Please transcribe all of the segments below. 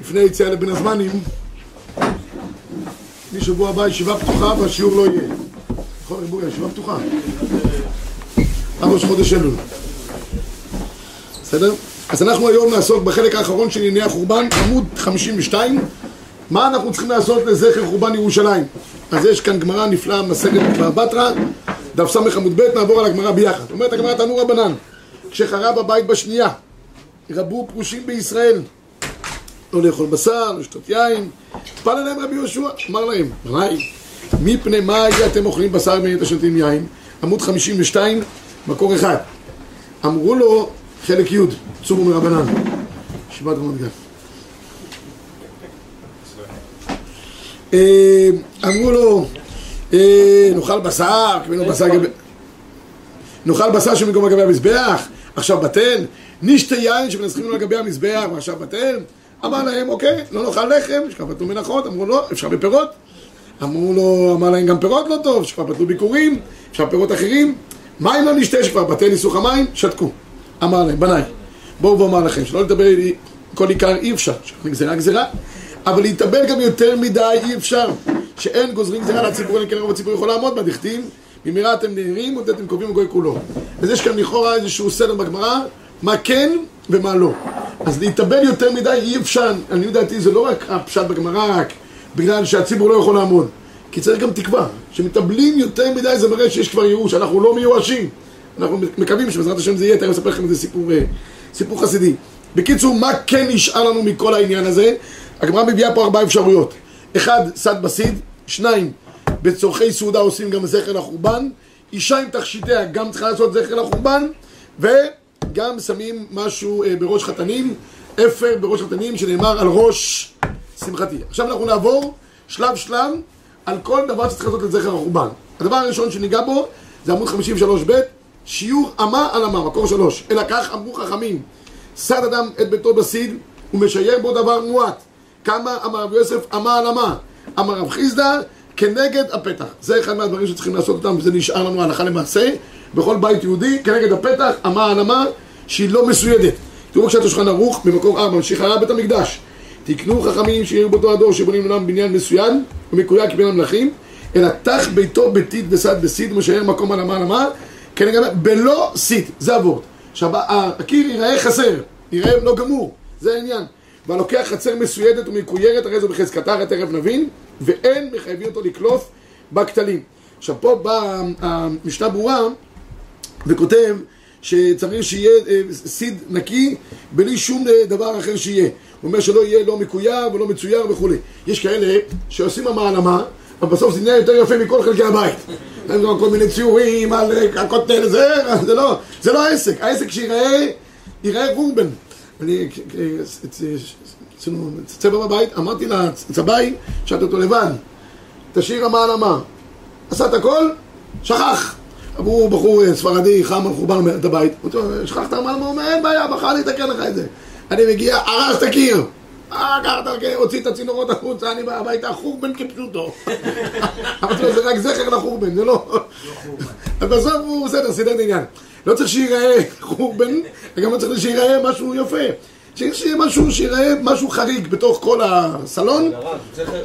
לפני יציאה לבין הזמנים משבוע הבא ישיבה פתוחה והשיעור לא יהיה. נכון ריבוי, ישיבה פתוחה. ראש חודש אלול. בסדר? אז אנחנו היום נעסוק בחלק האחרון של ענייני החורבן עמוד 52 מה אנחנו צריכים לעשות לזכר חורבן ירושלים? אז יש כאן גמרא נפלאה מסגת בבטרה דף ס' עמוד ב' נעבור על הגמרא ביחד. אומרת הגמרא תנו רבנן כשחרב הבית בשנייה רבו פרושים בישראל. לא לאכול בשר, לשתות יין. פל אליהם רבי יהושע, אמר להם בניי, מפני מה אתם אוכלים בשר ואתם שותים יין? עמוד 52, מקור אחד. אמרו לו, חלק י', צורו מרבנן. ישיבת רמת גן אמרו לו, נאכל בשר, נאכל בשר שמקום על גבי המזבח עכשיו בטל נשתה יין שמנסחים לו לגבי המזבח ועכשיו בטל אמר להם אוקיי, לא נאכל לחם, שכבר פתלו מנחות, אמרו לא, אפשר בפירות אמרו לו, אמר להם גם פירות לא טוב, שכבר פתלו ביקורים, אפשר פירות אחרים מים לא נשתה, שכבר בטל ניסוך המים, שתקו אמר להם, בניי, בואו ואומר לכם, שלא לדבר כל עיקר אי אפשר, גזירה גזירה אבל להתאבל גם יותר מדי אי אפשר שאין גוזרים גזירה לציבור, אלא כן רוב יכול לעמוד בה, דכתיב במהרה אתם נהרים, עוד אתם קובעים וגוי כולו אז יש כאן לכאורה איזשהו סדר בגמרא מה כן ומה לא. אז להתאבל יותר מדי אי אפשר. אני יודעתי זה לא רק הפשט בגמרא רק בגלל שהציבור לא יכול לעמוד. כי צריך גם תקווה. שמתאבלים יותר מדי זה מראה שיש כבר ייאוש. אנחנו לא מיואשים. אנחנו מקווים שבעזרת השם זה יהיה. תכף אספר לכם איזה סיפור, סיפור חסידי. בקיצור מה כן נשאר לנו מכל העניין הזה? הגמרא מביאה פה ארבע אפשרויות. אחד סד בסיד. שניים בצורכי סעודה עושים גם זכר לחורבן. אישה עם תכשיטיה גם צריכה לעשות זכר לחורבן וגם שמים משהו בראש חתנים אפר בראש חתנים שנאמר על ראש שמחתי. עכשיו אנחנו נעבור שלב שלב על כל דבר שצריך לעשות לזכר החורבן. הדבר הראשון שניגע בו זה עמוד 53 ב' שיעור אמה על אמה, מקור שלוש. אלא כך אמרו חכמים סד אדם את ביתו בסיד ומשייר בו דבר מועט. כמה אמר רב יוסף? אמה על אמה. אמר רב חיסדא כנגד הפתח. זה אחד מהדברים שצריכים לעשות אותם וזה נשאר לנו הלכה למעשה בכל בית יהודי כנגד הפתח אמה אמה שהיא לא מסוידת. תראו כשאת השולחן ערוך במקור ארבע שחררה בית המקדש. תקנו חכמים שיראו באותו הדור שבונים עולם בניין מסויד ומקויה כבין המלכים אלא תח ביתו ביתית וסד בסיד ומשאר מקום על אמה על אמה כנגד בלא סיד. זה הוורד. הקיר ייראה חסר ייראה לא גמור זה העניין. והלוקח חצר מסוידת ומקוירת הרי זו בחזקתה תכף נבין ואין מחייבים אותו לקלוף בכתלים עכשיו פה באה המשנה ברורה וכותב שצריך שיהיה סיד נקי בלי שום דבר אחר שיהיה. הוא אומר שלא יהיה לא מקויר ולא מצויר וכולי. יש כאלה שעושים המעלמה אבל בסוף זה נהיה יותר יפה מכל חלקי הבית. הם גם כל מיני ציורים על הכותל זה, זה לא, זה לא העסק. העסק שיראה, יראה רובן אני, עשינו צבע בבית, אמרתי לצבעי, שאלתי אותו לבד, תשאיר המעלמה. עשה את הכל, שכח. הוא בחור ספרדי, חם חורבן את הבית. שכחת המעלמה, הוא אומר, אין בעיה, בחר לי לתקן לך את זה. אני מגיע, הרס את הקיר. אה, ככה, הוציא את הצינורות החוצה, אני בא הביתה, חורבן כפשוטו. אמרתי לו, זה רק זכר לחורבן, זה לא... בסוף הוא בסדר, סידר את העניין. לא צריך שיראה חורבן, וגם לא צריך שיראה משהו יפה. צריך שיהיה משהו, שיראה משהו חריג בתוך כל הסלון.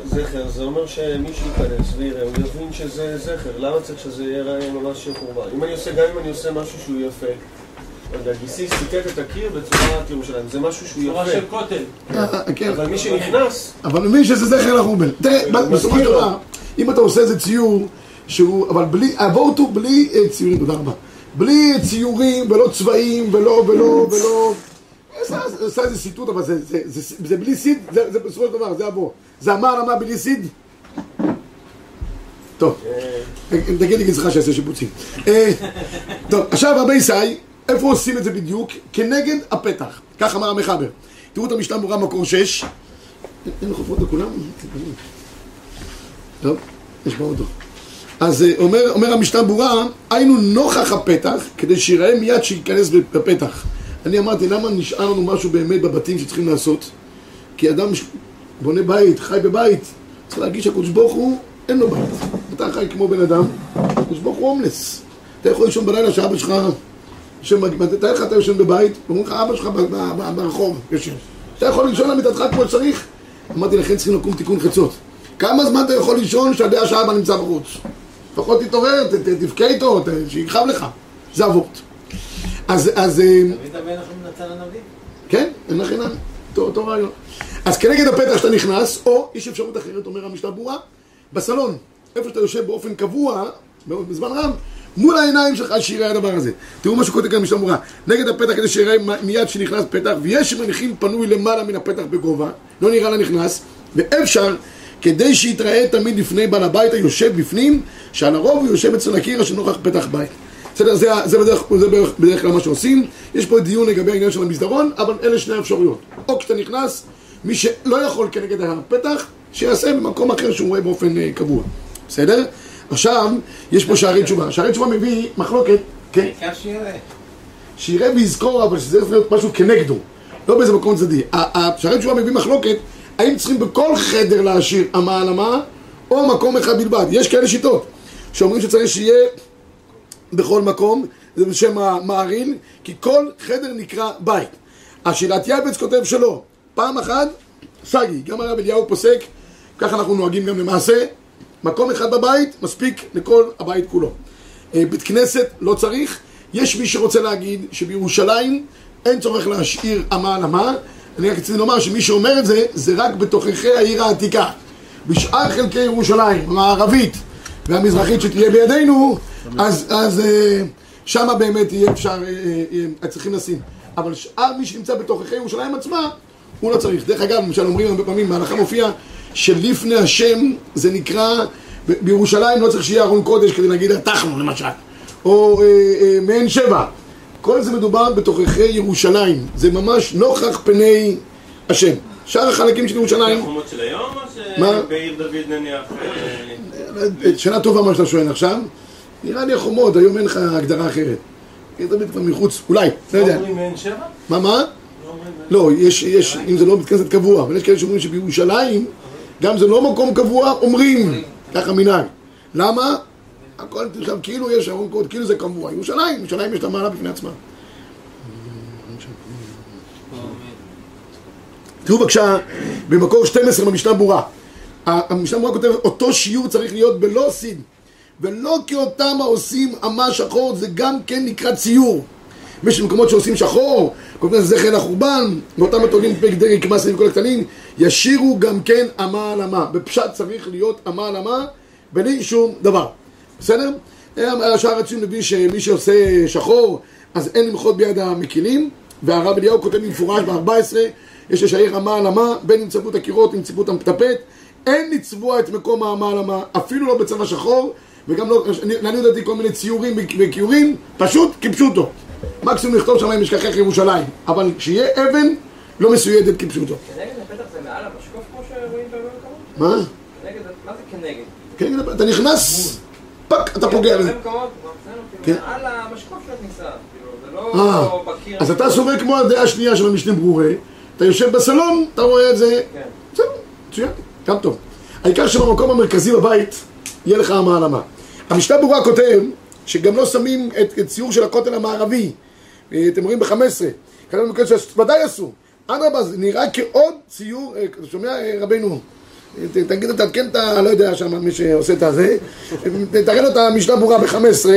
זכר, זה אומר שמישהו ייכנס ויראה, הוא יבין שזה זכר. למה צריך שזה יראה ממש חורבן? אם אני עושה, גם אם אני עושה משהו שהוא יפה, לא גיסי סיכת את הקיר בצורת ירושלים, זה משהו שהוא יפה. צורה של כותל. אבל מי שנכנס... אבל מבין שזה זכר לחורבן. תראה, בסופו של דבר, אם אתה עושה איזה ציור שהוא, אבל בלי, אבורטו בלי ציורים, תודה רבה. בלי ציורים ולא צבעים ולא ולא ולא עושה איזה סיטוט אבל זה בלי סיד, זה בסופו של דבר, זה אבו זה אמר למה בלי סיד? טוב, תגיד לי גזרך שיעשה שיפוצים טוב, עכשיו רבי ישי, איפה עושים את זה בדיוק? כנגד הפתח, כך אמר המחבר תראו את המשנה ברורה מקור 6 אין חופרות לכולם? טוב, יש באוטו אז אומר, אומר המשנה ברורה, היינו נוכח הפתח, כדי שיראה מיד שייכנס בפתח. אני אמרתי, למה נשאר לנו משהו באמת בבתים שצריכים לעשות? כי אדם בונה בית, חי בבית, צריך להגיד שהקדוש ברוך הוא, אין לו בית. אתה חי כמו בן אדם, הקדוש ברוך הוא הומלס. אתה יכול לישון בלילה שאבא שלך, תאר לך אתה יושן בבית, ואומרים לך, אבא שלך ברחוב יושב. אתה יכול לישון על מיטתך כמו שצריך? אמרתי, לכן צריכים לקום תיקון חצות. כמה זמן אתה יכול לישון שאתה יודע שאבא נמצא בחוץ? לפחות תתעורר, תבכה איתו, שיכאב לך. זה אבות. אז... אז... אה, דוד המלך נתן לנביא. כן, אין לך עיניים. אותו רעיון. אז כנגד הפתח שאתה נכנס, או יש אפשרות אחרת, אומר המשנה ברורה, בסלון, איפה שאתה יושב באופן קבוע, בזמן רב, מול העיניים שלך שיראה הדבר הזה. תראו מה שכותב כאן משנה ברורה. נגד הפתח כדי שיראה מיד שנכנס פתח, ויש שמניחים פנוי למעלה מן הפתח בגובה, לא נראה לנכנס, ואפשר כדי שיתראה תמיד לפני בעל הבית היושב בפנים, שעל הרוב הוא יושב אצל הקיר אשר נוכח פתח בית. בסדר, זה, זה, בדרך, זה בדרך, בדרך כלל מה שעושים. יש פה דיון לגבי העניין של המסדרון, אבל אלה שני האפשרויות. או כשאתה נכנס, מי שלא יכול כנגד הפתח, שיעשה במקום אחר שהוא רואה באופן uh, קבוע. בסדר? עכשיו, יש פה שערי תשובה. שערי תשובה מביא מחלוקת, כן? שיראה ויזכור, אבל שזה צריך להיות משהו כנגדו. לא באיזה מקום צדדי. שערי תשובה מביא מחלוקת, האם צריכים בכל חדר להשאיר אמה על אמה, או מקום אחד בלבד. יש כאלה שיטות, שאומרים שצריך שיהיה מקום, זה בשם המעריל, כי כל חדר נקרא בית. השאלת יעבץ כותב שלא. פעם אחת, סגי, גם הרב אליהו פוסק, ככה אנחנו נוהגים גם למעשה, מקום אחד בבית, מספיק לכל הבית כולו. אה, בית כנסת לא צריך, יש מי שרוצה להגיד שבירושלים אין צורך להשאיר אמה על אמה, אני רק רציתי לומר שמי שאומר את זה, זה רק בתוככי העיר העתיקה. בשאר חלקי ירושלים, המערבית והמזרחית שתהיה בידינו, אז, אז אה, שמה באמת יהיה אפשר, אה, אה, צריכים לשים. אבל שאר מי שנמצא בתוככי ירושלים עצמה, הוא לא צריך. דרך אגב, למשל אומרים הרבה פעמים, בהלכה מופיע שלפני השם זה נקרא, בירושלים לא צריך שיהיה ארון קודש כדי להגיד התחנו למשל, או אה, אה, מעין שבע. כל זה מדובר בתוככי ירושלים, זה ממש נוכח פני השם. שאר החלקים של ירושלים... החומות של היום או שבעיר דוד נניח... שנה טובה מה שאתה שואל עכשיו. נראה לי החומות, היום אין לך הגדרה אחרת. עיר דוד כבר מחוץ, אולי, לא יודע. לא אומרים מעין שבע? מה, מה? לא, יש, יש, אם זה לא בית כנסת קבוע, אבל יש כאלה שאומרים שבירושלים, גם זה לא מקום קבוע, אומרים, ככה מנהג. למה? הכל עכשיו כאילו יש ארון קוד, כאילו זה קבוע. ירושלים, ירושלים יש לה מעלה בפני עצמה. תראו בבקשה, במקור 12 במשנה ברורה. המשנה ברורה כותב, אותו שיעור צריך להיות בלא סיד. ולא כאותם העושים אמה שחור, זה גם כן נקרא ציור. יש מקומות שעושים שחור, קוראים לזה זכר לחורבן, ואותם התולים פרק דרעי כמעט סביב כל הקטנים, ישירו גם כן אמה על אמה. בפשט צריך להיות אמה על אמה, בלי שום דבר. בסדר? השאר הציון מביא שמי שעושה שחור, אז אין למחות ביד המקילים, והרב אליהו כותב במפורש ב-14, יש לשעיר אמה על אמה, בין אם צבעו את הקירות, אם צבעו את המטפט, אין לצבוע את מקום האמה על אמה, אפילו לא בצבע שחור, וגם לא, לעניות דעתי כל מיני ציורים וכיורים, פשוט כפשוטו. מקסימום לכתוב שם אם ישכחך ירושלים, אבל שיהיה אבן לא מסוידת כפשוטו. כנגד הפתח זה מעל המשקוף כמו שרואים בהרבה מקומות? מה? מה זה כנגד? כנגד, אתה נכנס, פאק, אתה פוגע בזה. כן. מעל המשקוף של הכניסה, כאילו, זה לא בקיר. אז אתה סובר כמו הדעה השנייה של המשנה ברורה, אתה יושב בסלון, אתה רואה את זה, כן. בסדר, מצוין, גם טוב. העיקר שבמקום המרכזי בבית יהיה לך המעלמה. המשנה ברורה כותב שגם לא שמים את, את ציור של הכותל המערבי, אה, אתם רואים ב-15, כאלה מקומות שוודאי אסור. אדרבה, זה נראה כעוד ציור, אה, אתה שומע רבנו? תגיד, תעדכן את ה... לא יודע שם מי שעושה את הזה, תראה לו את המשנה ברורה ב-15,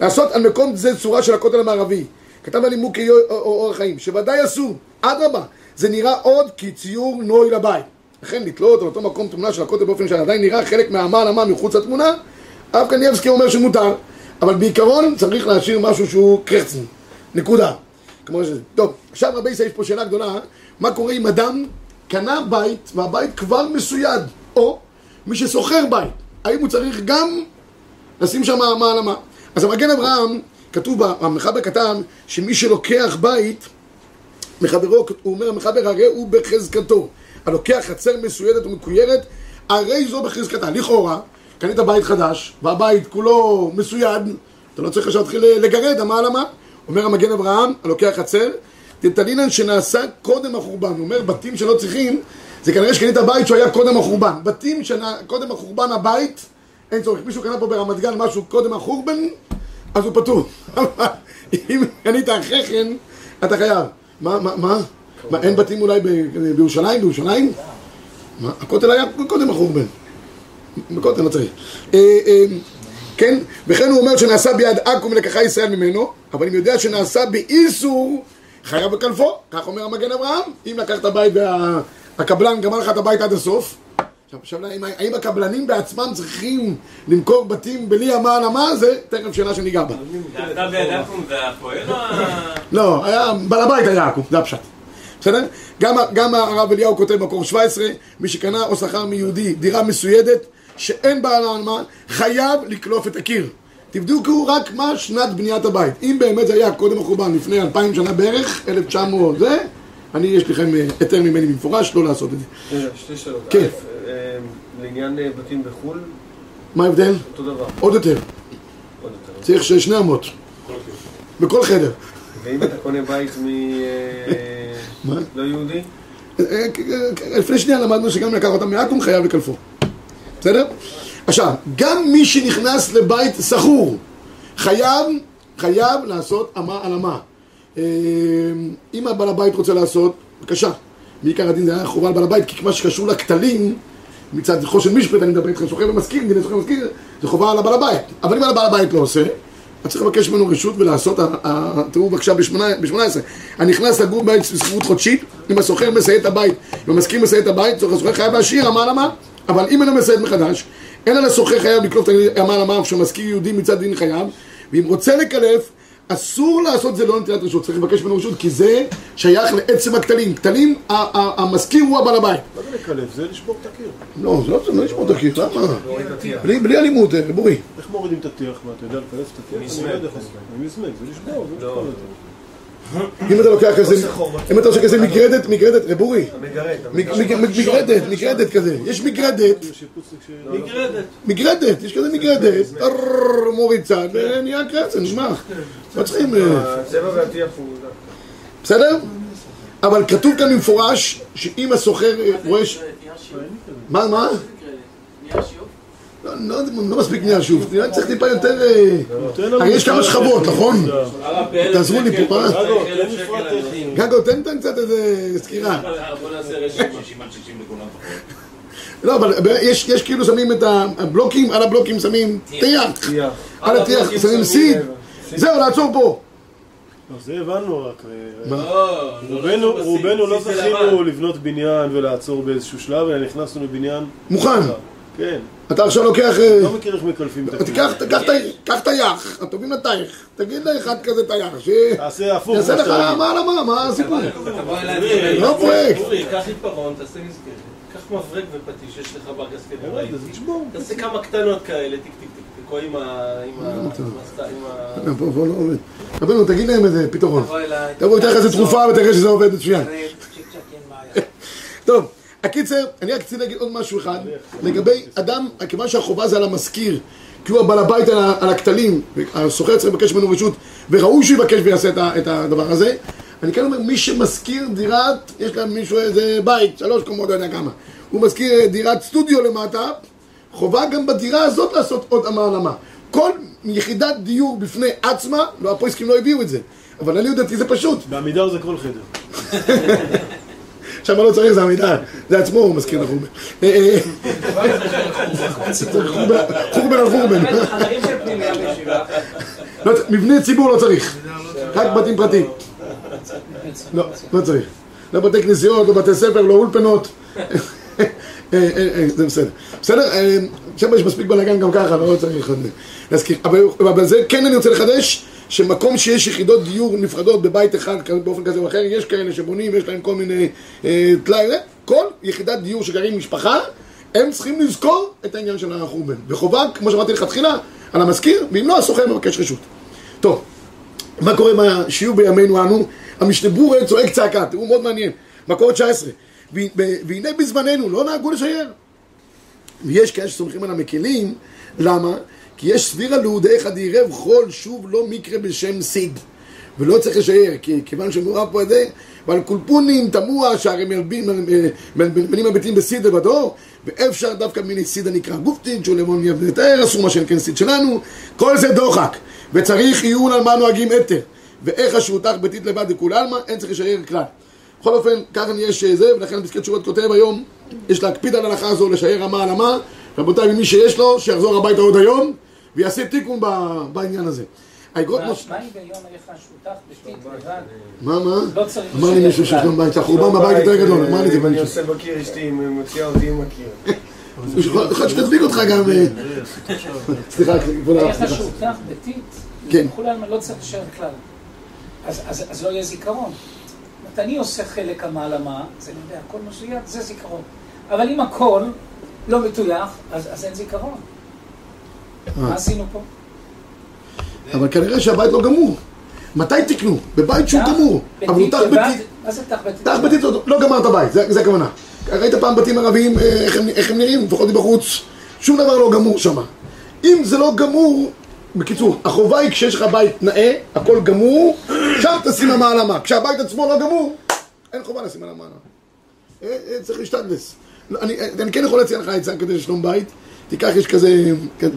לעשות על מקום זה צורה של הכותל המערבי. כתב על לימוקי אורח חיים, שוודאי אסור, אדרבה, זה נראה עוד כציור נוי לבית. לכן לתלות על אותו מקום תמונה של הכותל באופן שעדיין נראה חלק מהאמה על אמה מחוץ לתמונה, הרב קניאבסקי אומר שמותר, אבל בעיקרון צריך להשאיר משהו שהוא קרצן, נקודה. כמו שזה. טוב, עכשיו רבי ישראל יש פה שאלה גדולה, מה קורה אם אדם קנה בית והבית כבר מסויד, או מי ששוכר בית, האם הוא צריך גם לשים שם מעלמה? אז המגן אברהם, כתוב במחבר כתב שמי שלוקח בית מחברו, הוא אומר המחבר הרי הוא בחזקתו, הלוקח חצר מסוידת ומקוירת, הרי זו בחזקתה, לכאורה קנית בית חדש, והבית כולו מסויד, אתה לא צריך עכשיו להתחיל לגרד, המעלמה. אומר המגן אברהם, הלוקח חצר, תתנינן שנעשה קודם החורבן. הוא אומר, בתים שלא צריכים, זה כנראה שקנית בית שהוא היה קודם החורבן. בתים שקודם החורבן הבית, אין צורך. מישהו קנה פה ברמת גן משהו קודם החורבן, אז הוא פטור. אם קנית אחרי כן, אתה חייב. מה, מה, מה? מה, אין בתים אולי בירושלים? בירושלים? מה, הכותל היה קודם החורבן. בכותל לא צריך. אה, אה, כן, וכן הוא אומר שנעשה ביד עכו"ם ולקחה ישראל ממנו, אבל אם יודע שנעשה באיסור, חייב בקלפו, כך אומר המגן אברהם. אם לקח את הבית והקבלן גמר לך את הבית עד הסוף, עכשיו, עכשיו האם, הקבלנים בעצמם צריכים למכור בתים בלי המען המה, זה תכף שאלה שניגע בה. אתה בידעכם זה הפועל או. לא, היה, בעל הבית היה עכו"ם, זה הפשט. בסדר? גם, גם הרב אליהו כותב במקור 17, מי שקנה או שכר מיהודי דירה מסוידת שאין בה הנמה, חייב לקלוף את הקיר. תבדקו רק מה שנת בניית הבית. אם באמת זה היה קודם החורבן, לפני אלפיים שנה בערך, 1900 זה, אני, יש לכם אה, היתר ממני במפורש לא לעשות את זה. שתי שאלות. כן. אה, לעניין אה, בתים בחו"ל, מה ההבדל? אותו דבר. עוד יותר. עוד יותר. צריך שני אמות. בכל חדר. ואם אתה קונה בית מ... מה? לא יהודי? לפני שנייה למדנו שגם לקח אותם מעכו"ם חייב לקלפו. בסדר? עכשיו, גם מי שנכנס לבית סחור חייב, חייב לעשות אמה על אמה. אה, אם הבעל הבית רוצה לעשות, בבקשה. בעיקר הדין זה היה חובה על בעל הבית, כי מה שקשור לכתלים, מצד חושן משפט, אני מדבר איתכם סוחר ומשכיר, דיני סוחר ומשכיר, זה חובה על הבעל הבית. אבל אם הבעל הבית לא עושה, אז צריך לבקש ממנו רשות ולעשות, תראו בבקשה ב-18, אני נכנס לגור בבית בשכירות חודשית, אם הסוחר מסייד את הבית, אם המשכיר מסייד את הבית, הסוחר חייב להשאיר אמה על אמה, אבל אם אינו מסייד מחדש, אין על הסוחר חייב לקלוף את אמה על אמה, שהמשכיר יהודי מצד דין חייב, ואם רוצה לקלף, אסור לעשות זה לא נטילת רשות, צריך לבקש ממנו רשות, כי זה שייך לעצם הכתלים. כתלים, ה- ה- המשכיר הוא הבעל הבית. מה זה לקלף? זה לשבור את הקיר. לא, זה לא, זה לא לשמור את הקיר, למה? בלי, בלי אלימות, אה, בורי. איך מורידים את הטיח? מה, אתה יודע לקלף את הטיח? אני לא יודע איך לעשות. עם מזמג, זה לשבור, אם אתה לוקח כזה, אם אתה עושה כזה מגרדת, מגרדת, רבורי, מג- מג- מגרדת, מגרדת כזה, יש מגרדת. מגרדת, יש כזה מגרדת, מוריד צד, ונהיה קרצן, נשמע, לא צריכים, אה, הצבע והטיח הוא... בסדר? אבל כתוב כאן במפורש, שאם הסוחר אה, רואה. מה, מה? לא, לא, לא מספיק נהיה שוב, נראה צריך טיפה יותר... אה, הרי יש כמה שכבות, נכון? תעזרו לי פה, מה? שקל, גגו, תן קצת איזה סקירה. בוא נעשה רשת 60 עד 60 לכולם פחות. לא, אבל יש יש כאילו שמים את הבלוקים, על הבלוקים שמים. טיח. על הטיח שמים סיד. זהו, לעצור פה. לא, זה הבנו רק. אה, לא, רובנו, לא זכינו. לבנות בניין ולעצור באיזשהו שלב, אלא נכנסנו לבניין... מוכן. כן. אתה עכשיו לוקח... אה, לא מכיר איך מקלפים את הקיר. תיקח תיקח את ה- קח טייח, הטובים לטייח. תגיד לאחד כזה טייח, ש... תעשה הפוך. יעשה מה לך מה על מה, מה הסיפור? תבוא אליי לא פרויקט. קח עיפרון, תעשה מסגרת. קח מברג ופטיש, יש לך בארגז תשבור. תעשה כמה קטנות כאלה, טיק טיק טיק או עם ה... לא. רבנו, תגיד להם איזה פתרון. תבוא אליי. תבוא, ניתן לך איזה תרופה ותראה שזה עובד מצוין. טוב, הקיצר, אני רק רציתי להגיד עוד משהו אחד, לגבי אדם, כיוון שהחובה זה על המשכיר, כי הוא הבעל הבית על על הכתלים, הסוחר צריך לבקש ממנו רשות, וראוי שהוא יבקש ויעשה את את הדבר הזה, אני כן אומר, מי שמשכיר דירת, יש להם מישהו איזה בית, שלוש קומות, לא יודע כמה, הוא משכיר דירת סטודיו למטה, חובה גם בדירה הזאת לעשות עוד אמה על אמה. כל יחידת דיור בפני עצמה, לא, הפויסקים לא הביאו את זה, אבל לעניות דעתי זה פשוט. בעמידר זה כל חדר. שם לא צריך, זה עמידה, זה עצמו הוא מזכיר לחורבן. אה, אה, חורבן- חורבן על חורבן. לא מבני ציבור לא צריך, רק בתים פרטיים. לא, לא צריך. לא בתי כנסיות, לא בתי ספר, לא אולפנות. אה, אה, אה, זה בסדר. בסדר? אה, שם יש מספיק בלאגן גם ככה, לא צריך אבל זה כן אני רוצה לחדש, שמקום שיש יחידות דיור נפרדות בבית אחד באופן כזה או אחר, יש כאלה שבונים, יש להם כל מיני אה, טלאי, אה, כל יחידת דיור שגרים משפחה, הם צריכים לזכור את העניין של החורבן. וחובה, כמו שאמרתי לכתחילה, על המזכיר, ואם לא, הסוחר מבקש רשות. טוב, מה קורה בשיעור בימינו אנו? המשנה ברורה צועק צעקה, תראו מאוד מעניין, מקור 19 ו- ו- והנה בזמננו לא נהגו לשייר ויש כאלה שסומכים על המקלים, למה? כי יש סבירה להודי אחד עירב חול שוב לא מקרה בשם סיד. ולא צריך לשייר, כי כיוון שמעורב פה את זה ועל קולפונים תמוה שהרי מלבנים הביתים בסיד לבדו ואפשר דווקא מיני סיד הנקרא גופטין שהוא למון יבנה תאר אסור מה שאין כן סיד שלנו כל זה דוחק. וצריך עיון על מה נוהגים אתר. ואיך השותח ביתית לבד לכול עלמא אין צריך לשייר כלל. בכל אופן, ככה יש אה, זה, ולכן פסקי תשובות כותב היום, יש להקפיד על ההלכה הזו, לשער רמה על אמה, רבותיי, ומי שיש לו, שיחזור הביתה עוד היום, ויעשה תיקון בעניין הזה. האגרות מה. מה שותף בתיק לבד? מה, מה? לא אמר לי מישהו שיש. לו בית, החורבן בבית יותר גדול, אמר לי את זה אם אני. עושה בקיר, אשתי מוציאה אותי עם הקיר. יכול להיות שתדביק אותך גם... אה, סליחה, כבוד הרב, סליחה. שותף בתיק, כן. לכולם לא צריך לשלם כלל. אז- לא יהיה זיכרון. זאת אני עושה חלק המעלמה, זה אני יודע, הכל משויך, זה זיכרון. אבל אם הכל לא מטויח, אז אז אין זיכרון. מה עשינו פה? אבל כנראה שהבית לא גמור. מתי תקנו? בבית שהוא גמור. אבל הוא לבד? בתיק. מה זה טח בתיק? טח בתיק לא- לא גמר את הבית, זה הכוונה. ראית פעם בתים ערביים, אה, איך הם- נראים, לפחות מבחוץ? שום דבר לא גמור שם. אם זה לא גמור, בקיצור, החובה היא כשיש לך בית נאה, הכל גמור, שם תשים המעלמה. כשהבית עצמו לא גמור, אין חובה לשים על המעלמה. אה, אה, צריך להשתדלס. אני כן יכול להציע לך עצה כדי לשלום בית. תיקח, יש כזה,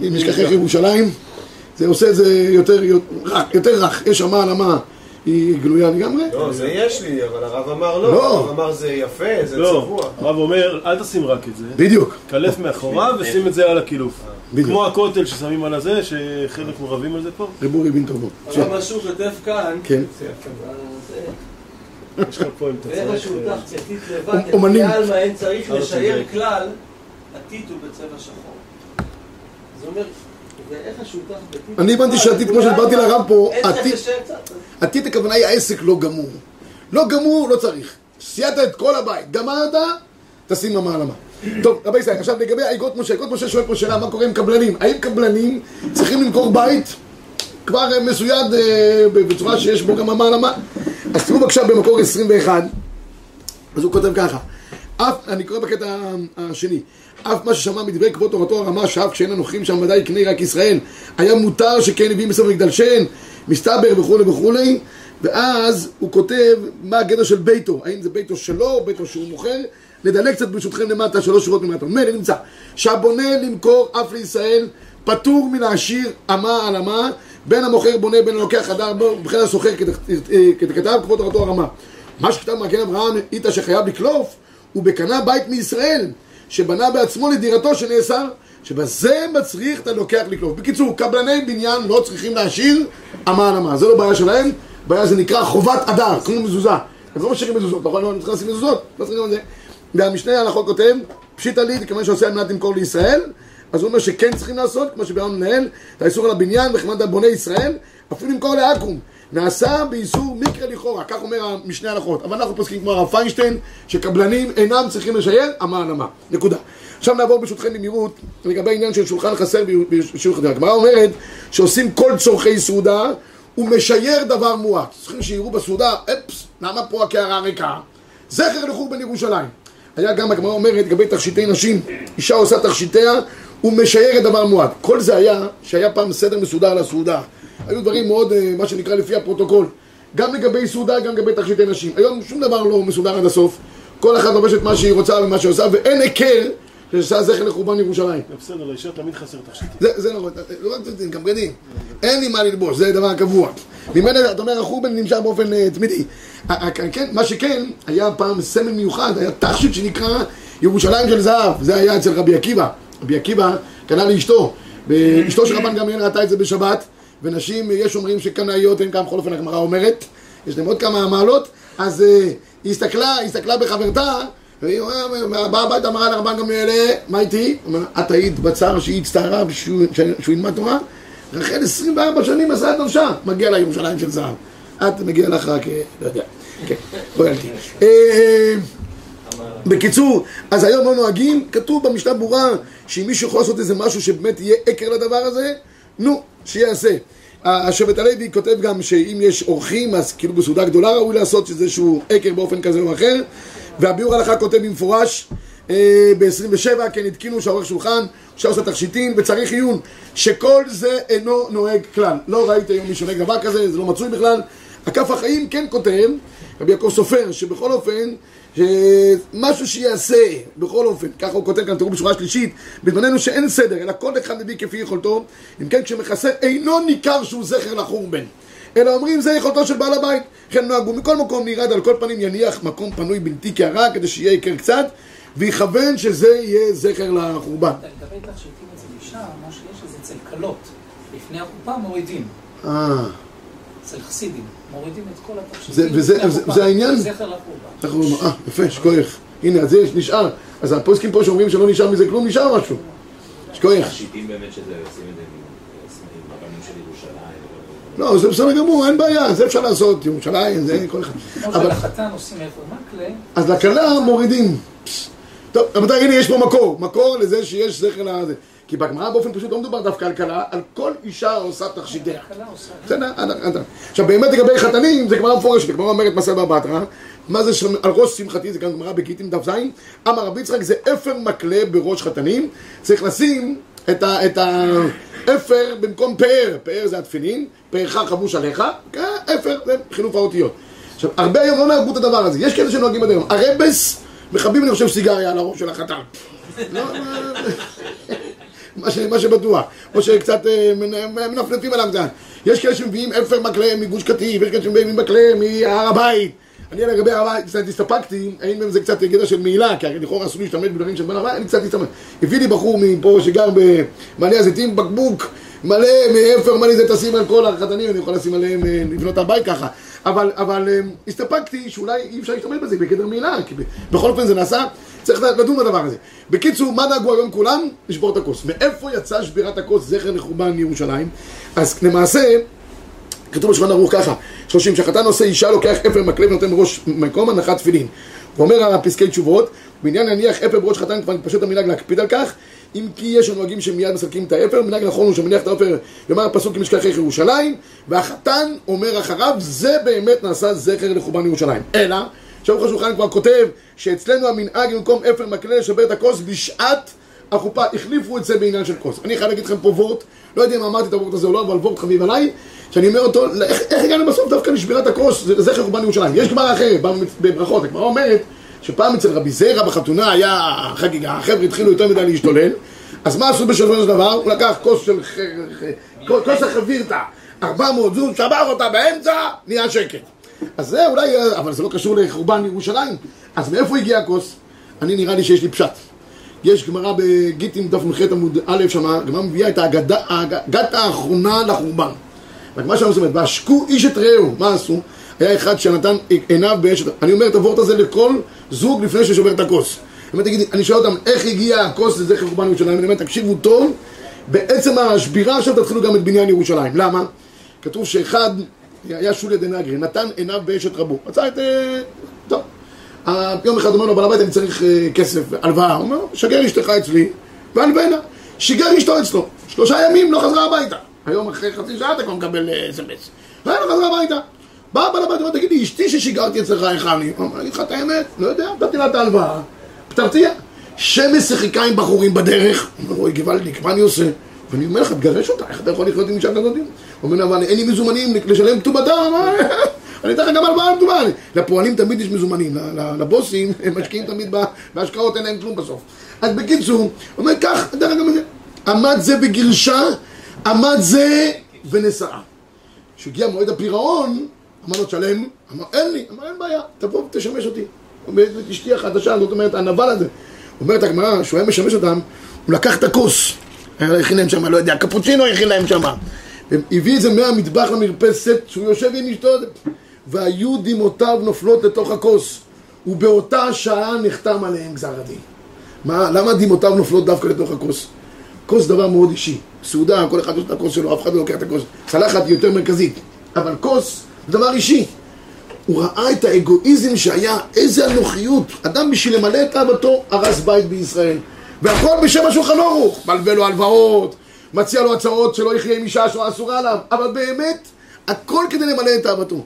אם יש ככה ירושלים, זה עושה את זה יותר רך, יותר רך. יש שם מעלמה, היא גלויה לגמרי. לא, זה יש לי, אבל הרב אמר לא. לא. הרב אמר זה יפה, זה לא, צבוע. הרב אומר, אל תשים רק את זה. בדיוק. קלף מאחוריו ושים את זה על הקילוף. בדיוק. כמו הכותל ששמים על הזה, שחלק רבים על זה פה. רב אורי בן טובו. אבל מה שהוא כותב כאן, כן. יש לך פה אם אתה צריך... שהוא אה, תח ציטית לבד, אומנים. אין צריך ארץ לשייר. כלל, הטיט הוא בצבע שחור. זה אומר, ואיך. אני הבנתי שהטיט, כמו שהסברתי לרב פה, קצת. עתיד הכוונה היא העסק לא גמור. לא גמור, לא צריך. סייעת את כל הבית, גמרת, תשים במעלמה. טוב, רבי ישראל, עכשיו לגבי האגרות משה, אגרות משה שואל פה שאלה, מה קורה עם קבלנים? האם קבלנים צריכים למכור בית כבר אה, מסויד אה, בצורה שיש בו גם המעלמה? אז תראו בבקשה במקור 21, אז הוא כותב ככה, אף, אני קורא בקטע השני, אף מה ששמע מדברי כבוד תורתו הרמה שאף כשאין הנוכחים שם ודאי יקנה רק ישראל, היה מותר שכן הביאים בספר מגדל שן, מסתבר וכולי וכולי, ואז הוא כותב מה הגדר של ביתו, האם זה ביתו שלו ביתו שהוא מוכר, נדלג קצת ברשותכם למטה, שלוש שורות למטה. ממילא נמצא. שהבונה למכור אף לישראל פטור מלהשאיר אמה על אמה. בין המוכר בונה בין הלוקח הדר בו ובכן הסוחר ככתב כבוד תורתו הרמה. מה שכתב מגן אברהם איתה שחייב לקלוף הוא בקנה בית מישראל שבנה בעצמו לדירתו שנאסר שבזה מצריך את הלוקח לקלוף. בקיצור, קבלני בניין לא צריכים להשאיר אמה על אמה, זה לא בעיה שלהם, בעיה זה נקרא חובת אדר, כמו מזוזה. אז לא משאירים מזוזות, נכון? לא צריכים לשים מזוזות, לא צריכים את זה. והמשנה ההלכות כותב, פשיטא לי, כיוון שעושה על מנת למכור לישראל, אז הוא אומר שכן צריכים לעשות, כמו שביארנו מנהל, את האיסור על הבניין וכמעט על בוני ישראל, אפילו למכור לעכו"ם. נעשה באיסור מקרה לכאורה, כך אומר המשנה ההלכות. אבל אנחנו פוסקים כמו הרב פיינשטיין, שקבלנים אינם צריכים לשייר על אמה. נקודה. עכשיו נעבור ברשותכם במהירות לגבי העניין של שולחן חסר בשיעור קערה. הגמרא אומרת שעושים כל צורכי סעודה ומשייר דבר מועט. צריכים שיראו בסעודה, אפס, למה פה הקערה ריקה? זכר לחורבן ירושלים. היה גם הגמרא אומרת לגבי תכשיטי נשים, אישה עושה תכשיטיה ומשיירת דבר מועט. כל זה היה שהיה פעם סדר מסודר לסעודה. היו דברים מאוד, אה, מה שנקרא לפי הפרוטוקול. גם לגבי סעודה, גם לגבי תכשיטי נשים. היום שום דבר לא מסודר עד הסוף. כל אחת לובשת מה שהיא רוצה ומה שהיא עושה, ואין היכר שעושה זכר לחורבן ירושלים. בסדר, לאישה תמיד חסר תכשיטים. זה, זה נכון, גם בגדים. אין לי מה ללבוש, זה דבר קבוע. ממילא, אתה אומר, החורבן נמשך באופן תמידי. כן, מה שכן, היה פעם סמל מיוחד, היה תכשיט שנקרא ירושלים של זהב. זה היה אצל רבי עקיבא. רבי עקיבא קנה לאשתו. ואשתו של רבן גמליאל ראתה את זה בשבת, ונשים, יש אומרים שקנאיות, הן גם, בכל אופן הגמרא אומרת, יש להם עוד כמה מעלות, אז אה, היא הסתכלה, היא הסתכלה בחברתה, והיא באה הביתה, אמרה לרבן גמליאל, מה איתי? את היית בצער שהיא הצטערה שהוא ילמד תורה? רחל 24 שנים עשה את נפשה, מגיע לה ירושלים של זהב. את מגיע לך רק, אה, לא יודע, כן, רויאלטי. אה, אה, בקיצור, אז היום לא נוהגים, כתוב במשנה ברורה שאם מישהו יכול לעשות איזה משהו שבאמת יהיה עקר לדבר הזה, נו, שיעשה. השבט הלוי כותב גם שאם יש אורחים, אז כאילו בסעודה גדולה ראוי לעשות שזה איזשהו עקר באופן כזה או אחר. והביאור הלכה כותב במפורש אה, ב-27, כן התקינו שעורך שולחן, לעשות תכשיטים, וצריך עיון, שכל זה אינו נוהג כלל. לא ראיתי היום מישהו נוהג דבר כזה, זה לא מצוי בכלל. הכף החיים כן כותב, רבי יעקב סופר, שבכל אופן, משהו שיעשה, בכל אופן, ככה הוא כותב כאן, תראו בשורה שלישית, בזמננו שאין סדר, אלא כל אחד מביא כפי יכולתו, אם כן כשמכסה אינו ניכר שהוא זכר לחורבן, אלא אומרים זה יכולתו של בעל הבית. לכן נוהגו מכל מקום מירד על כל פנים יניח מקום פנוי בלתי קערה כדי שיהיה עיקר קצת ויכוון שזה יהיה זכר לחורבן. לגבי תכשיטים אצל אישה, מה שיש זה אצל כלות. לפני החופה מורידים. אה, אצל חסידים. מורידים את כל זה- התכשיטים. וזה- העניין? אה, יפה, שכוח. הנה, אז יש, נשאר. אז הפוסקים פה שאומרים שלא נשאר מזה כלום, נשאר משהו. שכוח. השיטים באמת שזה עושים את זה עם הרבנים של ירושלים. לא, זה בסדר גמור, אין בעיה, זה אפשר לעשות, ירושלים, זה כל אחד. כמו אבל- שלחתן עושים אפר מקלה, אז לכלה מורידים. טוב, רבותיי, הנה יש פה מקור, מקור לזה שיש זכר לזה. כי בגמרא באופן פשוט לא מדובר דווקא על כלה, על כל אישה עושה תכשיטיה. עכשיו באמת לגבי חתנים, זה גמרא מפורשת, הגמרא אומרת מסע בבטרה, מה זה שם, על ראש שמחתי, זה גם גמרא בגיטין דף ז', אמר רבי יצחק זה אפר מקלה בראש חתנים, צריך לשים את האפר במקום פאר, פאר זה התפילין, פארך חבוש עליך, כן, אפר זה חילוף האותיות. עכשיו, הרבה היום לא נהגו את הדבר הזה, יש כאלה שנוהגים עד היום, הרבס מכבים אני חושב סיגריה על הראש של החתן. מה, ש, מה שבטוח, או שקצת אה, מנ- מנפנפים עליו קצת. יש כאלה שמביאים אפר מקלה מגוש קטיף, יש כאלה שמביאים מקלה מהר הבית. אני לגבי הר הבית קצת הסתפקתי, האם זה קצת גדר של מעילה, כי הרי לכאורה אסור להשתמש בדברים של בן הבית, אני קצת הסתפק. הביא לי בחור מפה שגר במעלה הזיתים, בקבוק מלא מאפר, מה לי זה תשים על כל החתנים, אני יכול לשים עליהם, אה, לבנות הבית ככה. אבל, אבל אה, הסתפקתי שאולי אי אפשר להשתמש בזה בגדר מעילה, כי בכל אופן זה נעשה, צריך לדון בדבר הזה. בקיצור, מה נהגו היום כולם? לשבור את הכוס. מאיפה יצאה שבירת הכוס זכר לחורבן ירושלים? אז למעשה, כתוב בשולחן ערוך ככה, שלושים, שהחתן עושה אישה, לוקח אפר מקלב ונותן בראש מקום הנחת תפילין. ואומר הפסקי תשובות, בעניין להניח אפר בראש חתן כבר פשוט המנהג להקפיד על כך, אם כי יש הנוהגים שמיד מסלקים את האפר, מנהג נכון הוא שמניח את האפר, יאמר הפסוק אם ישכח ירושלים, והחתן אומר אחריו, זה באמת נעשה זכר לחורבן ירושלים. אלא, שערוך השולחן כבר כותב, שאצלנו המנהג במקום אפר מקלה לשבר את הכוס בשעת החופה, החליפו את זה בעניין של כוס. אני חייב להגיד לכם פה וורט, לא יודע אם אמרתי את הוורט הזה או לא, אבל וורט חביב עליי, שאני אומר אותו, איך, איך הגענו בסוף דווקא לשבירת הכוס, זה זכר חורבן ירושלים. יש גמרא אחרת, בברכות, הגמרא אומרת שפעם אצל רבי זרע בחתונה היה חגיגה, החבר'ה התחילו יותר מדי להשתולל, אז מה עשו בסופו של דבר? הוא לקח כוס של, כוס החבירתא, 400 זוז, שבר אותה באמצע, נהיה שקט. אז זה אולי, אבל זה לא קשור לחורבן ירושלים. אז מאיפה הגיע הכוס? אני נראה לי שיש לי פשט. יש גמרא בגיטין דף מ"ח עמוד א' שמה, גמרא מביאה את האגדה האחרונה לחורבן. והגמרא שלנו אומרת, ועשקו איש את רעהו, מה עשו? היה אחד שנתן עיניו באש, אני אומר את הוורט הזה לכל זוג לפני ששובר את הכוס. אומר, תגידי, אני שואל אותם, איך הגיע הכוס לזכר חורבן ירושלים? אני אומר, תקשיבו טוב, בעצם השבירה עכשיו תתחילו גם את בניין ירושלים. למה? כתוב שאחד, היה שולי דנגרי, נתן עיניו באשת רבו. מצא את... אה, טוב. אה, יום אחד אומר לו, בעל הבית, אני צריך אה, כסף, הלוואה. הוא אומר, שגר אשתך אצלי, והלבנה. שיגר אשתו אצלו. שלושה ימים לא חזרה הביתה. היום אחרי חצי שעה אתה כבר מקבל אס.אם.אס. לא חזרה הביתה. בא בעל הבית, אומר, תגיד לי, אשתי ששיגרתי אצלך, איך אני? הוא אומר, אני אגיד לך את האמת, לא יודע, נתתי לה את ההלוואה. פתרתיה. שמש שיחקה עם בחורים בדרך. הוא אומר, אוי, גוואלדיק, מה אני עושה? ואני אומר לך, תגרש אותה, איך אתה יכול לחיות עם אישה כזאת? הוא אומר אבל אין לי מזומנים לשלם כתובתה? אני אתן לך גם הלוואה כתובה. לפועלים תמיד יש מזומנים, לבוסים, הם משקיעים תמיד בה- בהשקעות, אין להם כלום בסוף. אז בקיצור, אומר, קח, דרך אגב, עמד זה בגרשה, עמד זה ונשאה. כשהגיע מועד הפירעון, אמר לו, תשלם, אמר, אין לי, אמר, אין בעיה, תבוא ותשמש אותי. אומר, את אשתי החדשה, זאת אומרת, הנבל הזה. אומרת הגמרא, שהוא היה משמש אותם, הוא לקח את הכוס, הכין להם שם, לא יודע, קפוצ'ינו הכין להם שם. הביא את זה מהמטבח למרפסת, שהוא יושב עם אשתו, והיו דמעותיו נופלות לתוך הכוס, ובאותה שעה נחתם עליהם גזר הדין. מה, למה דמעותיו נופלות דווקא לתוך הכוס? כוס דבר מאוד אישי. סעודה, כל אחד יש את הכוס שלו, אף אחד לא לוקח את הכוס. צלחת יותר מרכזית. אבל כוס זה דבר אישי. הוא ראה את האגואיזם שהיה, איזה אנוכיות. אדם בשביל למלא את אהבתו, הרס בית בישראל. והכל בשם השולחן ערוך. מלווה לו הלוואות, מציע לו הצעות שלא יחיה עם אישה שלא אסורה עליו. אבל באמת, הכל כדי למלא את אהבתו.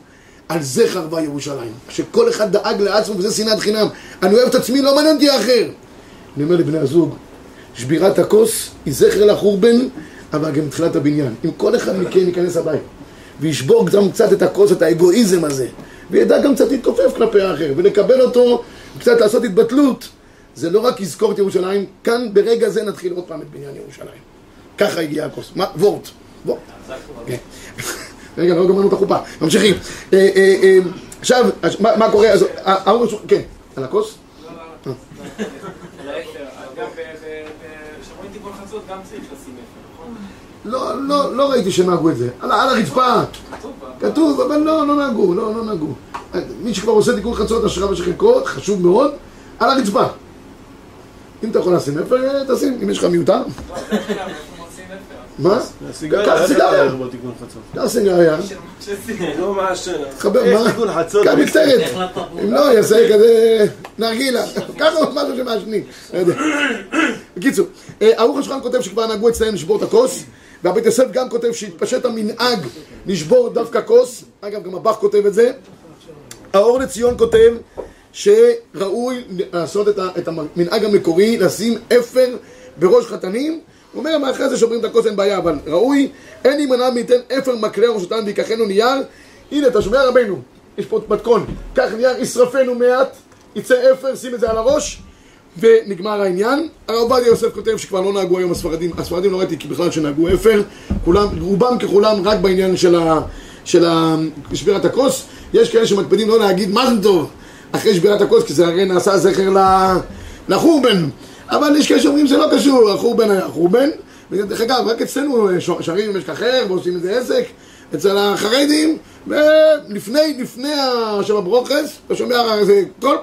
על זה חרבה ירושלים. שכל אחד דאג לעצמו וזה שנאת חינם. אני אוהב את עצמי, לא מעניין אותי האחר. אני אומר לבני הזוג, שבירת הכוס היא זכר לחורבן, אבל גם תחילת הבניין. אם כל אחד מכם ייכנס הבית וישבור גם קצת את הכוס, את האגואיזם הזה, וידע גם קצת להתכופף כלפי האחר, ולקבל אותו, קצת לעשות התבטלות, זה לא רק יזכור את ירושלים, כאן ברגע זה נתחיל עוד פעם את בניין ירושלים. ככה הגיע הכוס. מה? וורט. וורט. כן. רגע, לא גמרנו את החופה. ממשיכים. אה, אה, אה, עכשיו, מה קורה? אז כן, על הכוס? כשרואים תיקון חצות גם צריך לשים אפר, נכון? לא, לא, לא ראיתי שנהגו את זה. על על הרצפה. כתוב אבל לא, לא נהגו, לא, לא נהגו. מי שכבר עושה תיקון חצות, אשרה ושחיקות, חשוב מאוד, על הרצפה. אם אתה יכול לשים אפר, תשים, אם יש לך מיותר. לא. מה? קח סיגריה. חצות? קח סיגריה, נו, מה השאלה? תחבר, מה? קח מצטיירת. אם לא, יעשה כזה נרגילה. ככה משהו שמעשנים. לא. בקיצור, אה, ערוך השולחן כותב שכבר נהגו אצלם לשבור את הכוס, והבית יוסף גם כותב שהתפשט המנהג לשבור דווקא כוס. אגב, גם הבח כותב את זה. האור לציון כותב שראוי לעשות את המנהג המקורי, לשים אפר בראש חתנים. הוא אומר, מאחרי זה שוברים את הכוס אין בעיה, אבל ראוי, אין להימנע מייתן אפר מקלה ראשותן ויקחנו נייר. הנה, אתה שומע רבנו, יש פה מתכון. קח נייר, ישרפנו מעט, יצא אפר, שים את זה על הראש, ונגמר העניין. הרב עובדיה יוסף כותב שכבר לא נהגו היום הספרדים, הספרדים לא ראיתי בכלל שנהגו אפר, כולם, רובם ככולם רק בעניין של, ה, של ה, שבירת הכוס. יש כאלה שמקפידים לא להגיד מזל טוב אחרי שבירת הכוס, כי זה הרי נעשה זכר לחורבן. אבל יש כאלה שאומרים שזה לא קשור, החורבן היה חורבן. ודרך אגב, רק אצלנו שרים במשק אחר ועושים איזה עסק, אצל החרדים, ולפני, לפני השבע ברוכס, אתה שומע איזה קול,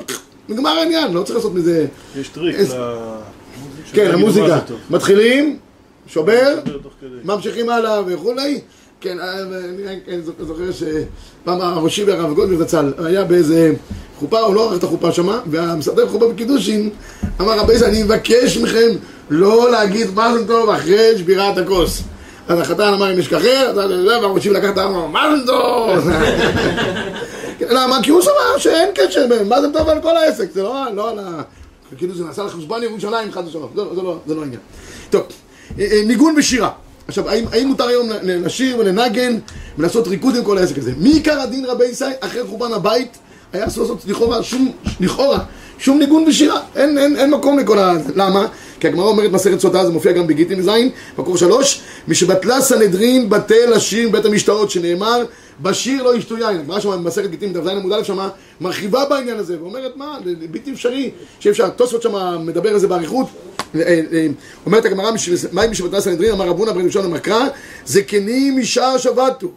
נגמר העניין, לא צריך לעשות מזה... יש טריק. כן, שיגידו מה המוזיקה. זה. מתחילים, שובר. ממשיכים הלאה וכולי. כן, אה, אני רק זוכר שפעם הראשי והרב גולדברג זצ"ל היה באיזה חופה, הוא לא ערך את החופה שמה, והמסדר חופה בקידושין אמר רבי ישראל, אני מבקש מכם לא להגיד מזל טוב אחרי שבירת הכוס. אז החתן אמר אם יש כחר, והראשי לקח את האמר, מזל טוב! למה? כי הוא סבר שאין קשר בין מזל טוב על כל העסק, זה לא לא על ה... כאילו זה נעשה לחשבון ירושלים חד ושלום, זה לא- זה לא- זה לא העניין. טוב, אה, אה, ניגון ושירה. עכשיו, האם, האם מותר היום לשיר ולנגן ולעשות ריקוד עם כל העסק הזה? מעיקר הדין רבי ישראל, אחרי חורבן הבית, היה אסור לעשות לכאורה שום, שום ניגון ושירה. אין, אין, אין מקום לכל ה... למה? כי הגמרא אומרת מסכת סוטה, זה מופיע גם בגיטין זין, מקור שלוש, משבטלה סנהדרין בטל השיר בית המשתאות, שנאמר, בשיר לא ישתו יין. הגמרא שם במסכת גיטין, דף זין עמוד א' שמה, מרחיבה בעניין הזה, ואומרת, מה, בלתי אפשרי, שאי אפשר, תוספות שם מדבר על זה באריכות. אה, אה, אומרת הגמרא, מהי משבטלה סנהדרין, אמר רבונה בן ראשון המקרא, זקנים משער שבתו,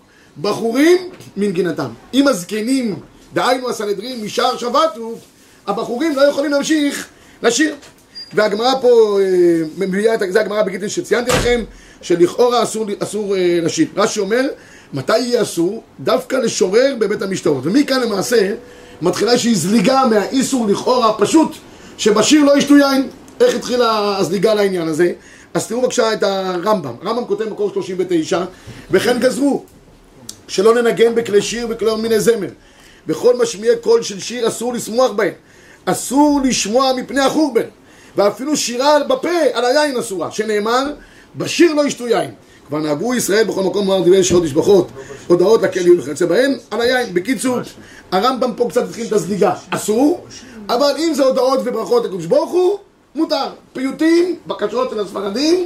בחורים מנגינתם. אם הזקנים, דהיינו הסנהדרין, משער שבתו, הבחורים לא יכולים להמשיך לשיר. והגמרא פה אה, מביאה את זה הגמרא בגיטין שציינתי לכם, שלכאורה אסור, אסור אה, לשיר. רש"י אומר, מתי יהיה אסור? דווקא לשורר בבית המשתאות. ומכאן למעשה מתחילה איזושהי זליגה מהאיסור לכאורה הפשוט, שבשיר לא ישתו יין. איך התחילה הזליגה לעניין הזה? אז תראו בבקשה את הרמב"ם. הרמב"ם כותב מקור 39, וכן גזרו, שלא ננגן בכלי שיר וכלי מיני זמר. בכל משמיעי קול של שיר אסור לשמוח בהם. אסור לשמוע מפני החורבן. ואפילו שירה בפה על היין אסורה, שנאמר, בשיר לא ישתו יין. כבר נהגו ישראל בכל מקום אמר דברי שעות תשבחות, הודעות לכלים וכיוצא בהן, על היין. בקיצור, הרמב"ם פה קצת התחיל את הזליגה. אסור, אבל אם זה הודעות וברכות לקדוש ברוך הוא, מותר. פיוטים, בקשות של הספרדים,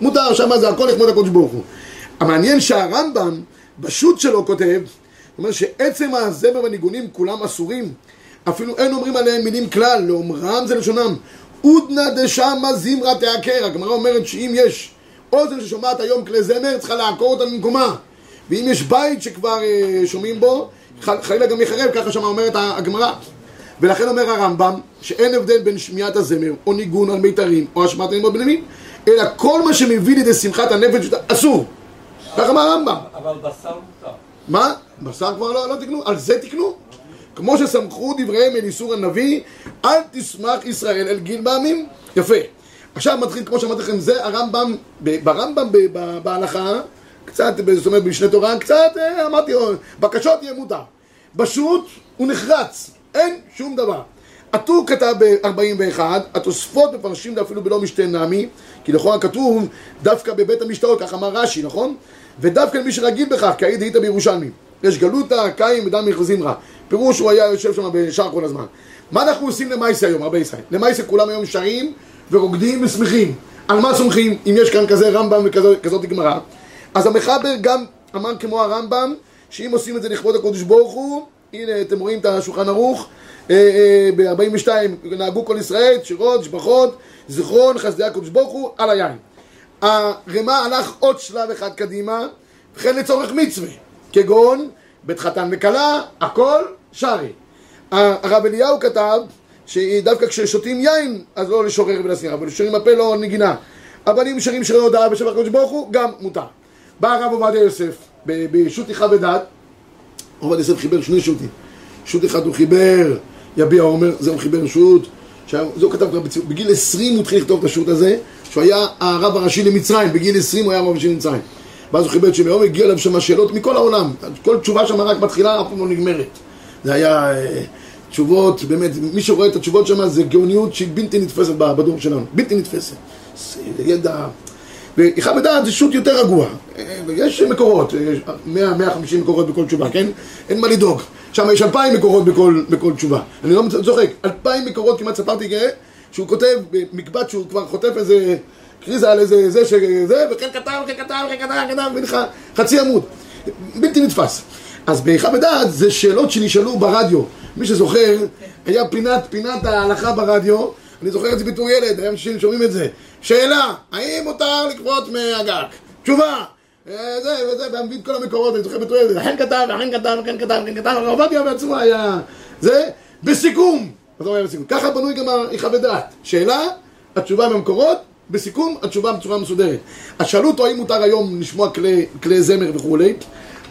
מותר, שם זה הכל לכבוד הקדוש ברוך הוא. המעניין שהרמב"ם, בשו"ת שלו כותב, אומר שעצם הזמר והניגונים כולם אסורים, אפילו אין אומרים עליהם מילים כלל, לאומרם זה לשונם. עודנא דשמא זמרא תעקר, הגמרא אומרת שאם יש אוזן ששומעת היום כלי זמר, צריכה לעקור אותה ממקומה. ואם יש בית שכבר אה, שומעים בו, חלילה גם יחרב, ככה שמה אומרת הגמרא. ולכן אומר הרמב"ם, שאין הבדל בין שמיעת הזמר, או ניגון על מיתרים, או השמעת הלימוד בנמין, אלא כל מה שמביא לידי שמחת הנפש, אסור. ככה אמר הרמב"ם. אבל בשר מותר. מה? בשר כבר לא, לא תקנו, על זה תקנו. כמו שסמכו דבריהם אל איסור הנביא, אל תשמח ישראל אל גיל בעמים. יפה. עכשיו מתחיל, כמו שאמרתי לכם, זה הרמב"ם, ברמב"ם בהלכה, קצת, זאת אומרת, במשנה תורה, קצת, אה, אמרתי, אה, בקשות יהיה מותר. בשו"ת הוא נחרץ, אין שום דבר. הטור כתב ב-41, התוספות מפרשים זה אפילו בלא משתה נמי, כי לכאורה כתוב דווקא בבית המשתאות, כך אמר רש"י, נכון? ודווקא למי שרגיל בכך, כי היית בירושלמי. יש גלותא, קיים ודם מכרזים רע. פירוש הוא היה יושב שם בשער כל הזמן. מה אנחנו עושים למעשה היום, הרבה ישראל? למעשה כולם היום שרים ורוקדים ושמחים. על מה סומכים, אם יש כאן כזה רמב"ם וכזאת גמרא? אז המחבר גם אמר כמו הרמב"ם, שאם עושים את זה לכבוד הקדוש ברוך הוא, הנה אתם רואים את השולחן ערוך, אה, אה, ב-42 נהגו כל ישראל, שירות, שבחות, זיכרון, חסדי הקדוש ברוך הוא, על היין. הרמ"א הלך עוד שלב אחד קדימה, וכן לצורך מצווה, כגון בית חתן וכלה, הכל שרי. הרב אליהו כתב שדווקא כששותים יין, אז לא לשורר ולשיר, אבל לשרים הפה לא נגינה. אבל אם שרים שירי הודעה בשם הקדוש ברוך הוא, גם מותר. בא הרב עובדיה יוסף, בשו"ת איכה ודת, עובדיה יוסף חיבר שני שו"תים. שו"ת אחד הוא חיבר, יביע עומר, זה הוא חיבר שו"ת, זה הוא כתב בגיל 20 הוא התחיל לכתוב את השו"ת הזה, שהוא היה הרב הראשי למצרים, בגיל 20 הוא היה הרב הראשי למצרים. ואז הוא חיבר את הגיע אליו שם שאלות מכל העולם, כל תשובה שם רק מתחילה, אף פעם לא נגמרת. זה היה אה, תשובות, באמת, מי שרואה את התשובות שם זה גאוניות שהיא בלתי נתפסת בדור שלנו, בלתי נתפסת. זה ידע... ואיכה בדעת זה שו"ת יותר רגוע, אה, יש מקורות, יש 100-150 מקורות בכל תשובה, כן? אין מה לדאוג. שם יש 2,000 מקורות בכל, בכל תשובה. אני לא צוחק, 2,000 מקורות כמעט ספרתי כעת, שהוא כותב במקבץ שהוא כבר חוטף איזה קריזה על איזה זה שזה, וכן כתב, וכן כתב, וכן כתב, וכן כתב, לך חצי עמוד. בלתי נתפס. אז באיכה בדעת זה שאלות שנשאלו ברדיו. מי שזוכר, היה פינת, פינת ההלכה ברדיו, אני זוכר את זה בתור ילד, היום אנשים שומעים את זה. שאלה, האם מותר לקפוץ מהגג? תשובה, אה, זה וזה, והיה מביא את כל המקורות, אני זוכר בתור ילד, אכן כתב, אכן כתב, אכן כתב, אכן כתב, הרב עובדיה בעצמו היה... זה, בסיכום. ככה בנוי גם האיכה בדעת. שאלה, התשובה במקורות, בסיכום, התשובה בצורה מסודרת. אז שאלו אותו האם מותר היום לשמוע כלי, כלי זמר וכולי,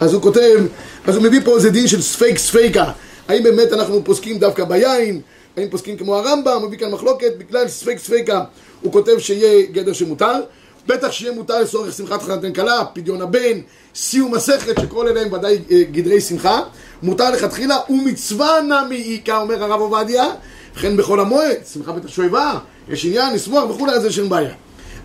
אז הוא כותב, אז הוא מביא פה איזה דין של ספק ספיקא. האם באמת אנחנו פוסקים דווקא ביין? האם פוסקים כמו הרמב"ם? מביא כאן מחלוקת, בגלל ספק ספיקא הוא כותב שיהיה גדר שמותר. בטח שיהיה מותר לצורך שמחת חתן כלה, פדיון הבן, סיום מסכת, שכל אלה הם ודאי אה, גדרי שמחה. מותר לכתחילה, ומצווה נמי איכא, אומר הרב עובדיה, וכן בחול המועד, שמחת בית השואבה, יש עניין, לשמוח וכולי, אז יש אין בעיה.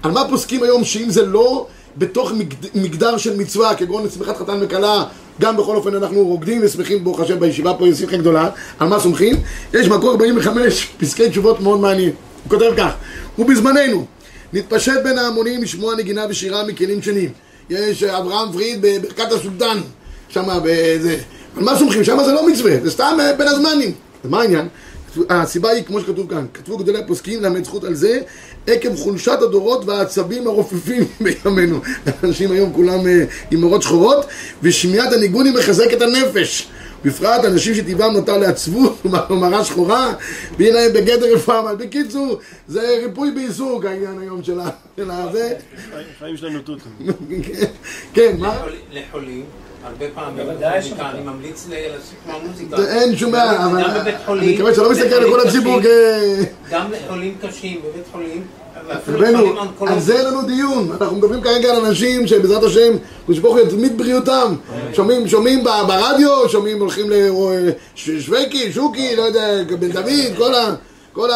על מה פוסקים היום שאם זה לא בתוך מגד- מגדר של מצווה, כגון שמחת חתן וכלה, גם בכל אופן אנחנו רוקדים ושמחים ברוך השם בישיבה פה, יש שמחה גדולה, על מה סומכים? יש מקור 45 פסקי תשובות מאוד מעניינים. הוא כותב כך, ובזמננו נתפשט בין ההמונים לשמוע נגינה ושירה מכלים שונים. יש אברהם פריד בברכת הסולטן, שם בזה. על מה סומכים? שם זה לא מצווה, זה סתם אה, בין הזמנים. מה העניין? הסיבה היא, כמו שכתוב כאן, כתבו גדולי הפוסקים לאמץ זכות על זה עקב חולשת הדורות והעצבים הרופפים בימינו. אנשים היום כולם אה, עם מורות שחורות, ושמיעת הניגון היא מחזקת הנפש. בפרט אנשים שטבעם נותר לעצבות ומראה שחורה, והיא להם בגדר רפואה. אבל בקיצור, זה ריפוי בעיסוק העניין היום של ה... הזה. חיים שלנו תותים. כן, מה? לחול- לחולים, הרבה פעמים. אני ממליץ ל- לשמוע מוזיקה. זה אין שום בעיה, אבל אני מקווה שלא מסתכל על כל הציבור כ... גם לחולים קשים בבית חולים, רבנו, על. זה אין לנו דיון. אנחנו מדברים כרגע על אנשים שבעזרת השם, הקדוש ברוך הוא יתמיד בריאותם. שומעים, שומעים ברדיו, שומעים, הולכים לשווקי, שוקי, לא יודע, בן דוד, כל ה... כל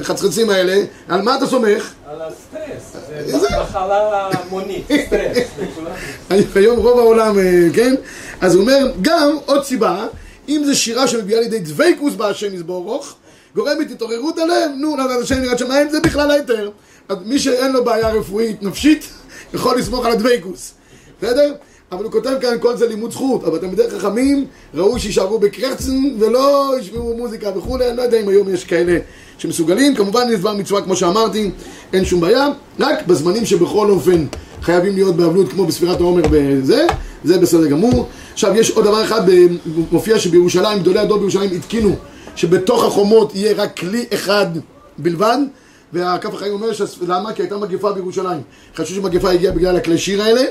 החצחצים האלה. על מה אתה סומך? על הסטרס, איזה? זה מחלה מונית, סטרס. היום רוב העולם, אה, כן? אז הוא אומר, גם עוד סיבה, אם זה שירה שמביאה לידי דבייקוס בהשם יזבורך, גורמת התעוררות הלב, נו, לעבודת השם יראת שמיים, זה בכלל היתר. אז מי שאין לו בעיה רפואית נפשית, יכול לסמוך על הדבייקוס. בסדר? אבל הוא כותב כאן, כל זה לימוד זכות, אבל תלמידי חכמים ראוי שיישארו בקרצן ולא ישמעו מוזיקה וכולי, אני לא יודע אם היום יש כאלה שמסוגלים, כמובן יש דבר מצווה כמו שאמרתי, אין שום בעיה, רק בזמנים שבכל אופן חייבים להיות באבלות כמו בספירת העומר וזה, זה בסדר גמור. עכשיו יש עוד דבר אחד, ב- מופיע שבירושלים, גדולי הדור בירושלים התקינו שבתוך החומות יהיה רק כלי אחד בלבד והכף החיים אומר, שהס- למה? כי הייתה מגפה בירושלים. חשבו שמגפה הגיעה בגלל הכלי שיר האלה,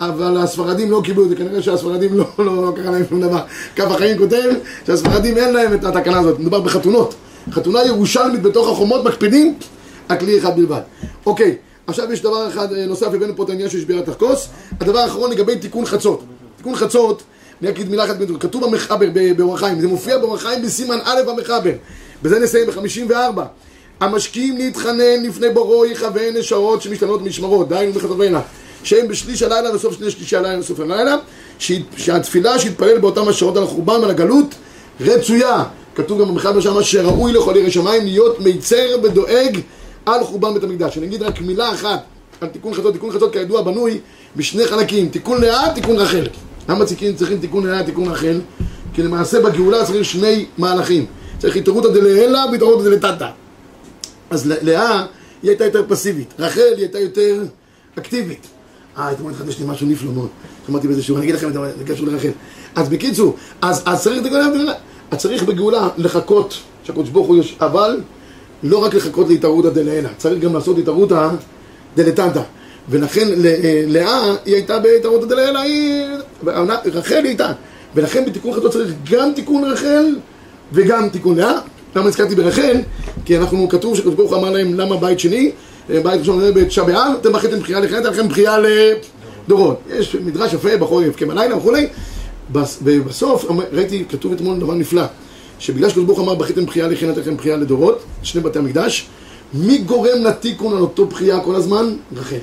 אבל הספרדים לא קיבלו את זה, כנראה שהספרדים לא, לא, לא קרה להם שום דבר. כף החיים כותב שהספרדים אין להם את התקנה הזאת, מדובר בחתונות. חתונה ירושלמית בתוך החומות מקפידים, הכלי אחד בלבד. אוקיי, עכשיו יש דבר אחד אה, נוסף, הבאנו פה את העניין של שבירת הכוס. הדבר האחרון לגבי תיקון חצות. תיקון חצות, אני אגיד מילה אחת, כתוב במחבר, ב- באור החיים, זה מופיע באור החיים בסימן א' במחבר. בזה נסיים ב-54. המשקיעים להתחנן לפני בוראו יכוון לשעות שמשתנות משמרות, דהיינו בחטובינה, שהם בשליש הלילה וסוף שני שלישי הלילה וסוף הלילה, שהתפילה שיתפלל באותם השעות על החורבן ועל הגלות רצויה. כתוב גם במחבר שמה שראוי לכל ירא שמיים להיות מיצר ודואג על חורבן בית המקדש. אני אגיד רק מילה אחת על תיקון חטאות, תיקון חטאות כידוע בנוי בשני חלקים, תיקון לאה, תיקון רחל. למה צריכים, צריכים תיקון לאה, תיקון רחל? כי למעשה בגאולה צריך שני מהלכים. צריך התעוררותא דלעילא והתעוררותא דלתתא. אז לאה היא הייתה יותר פסיבית, רחל היא הייתה יותר אקטיבית. אה, אתמול התחדש לי משהו נפלא מאוד. שמעתי באיזה שיעור, אני אגיד לכם את זה, קשור לרחל. אז בקיצור, אז, אז צריך אז צריך בגאולה לחכות שהקדוש ברוך הוא יש, אבל לא רק לחכות להתערותא דלעילא, צריך גם לעשות התערותא דלתתא. ולכן אה, לאה היא הייתה בהתערותא דלעילא, היא... רחל היא הייתה. ולכן בתיקון חטאות צריך גם תיקון רחל וגם תיקון לאה. למה הזכרתי ברחל? כי אנחנו, כתוב שקדוש ברוך אמר להם למה בית שני, אה, בית ראשון בתשעה באב, אתם בכיתם בכייה לחטא, לכם בכייה לדורות. יש מדרש יפה בחורף יבכה בלילה וכולי. בס- ובסוף ראיתי, כתוב אתמול דבר נפלא, שבגלל שקדוש ברוך אמר בכיתם בכייה לחטא, לכם בכייה לדורות, שני בתי המקדש, מי גורם לתיקון על אותו בכייה כל הזמן? רחל.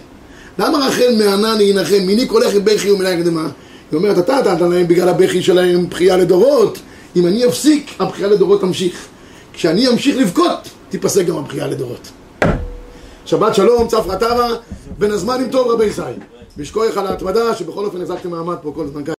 למה רחל מענן להנחם? מיני קולך בכי ומלאי קדמה? היא אומרת, אתה נתת להם בגלל הבכי שלהם בכייה לדורות, אם אני אפסיק, הבכייה לדורות תמשיך. כשאני אמשיך לבכות, תיפסק גם הבכייה לדורות. שבת שלום, צפרא טבא, בין הזמנים טוב רבי ישראל. משקוייך על ההתמדה, שבכל אופן החזקתם מעמד פה כל כאן.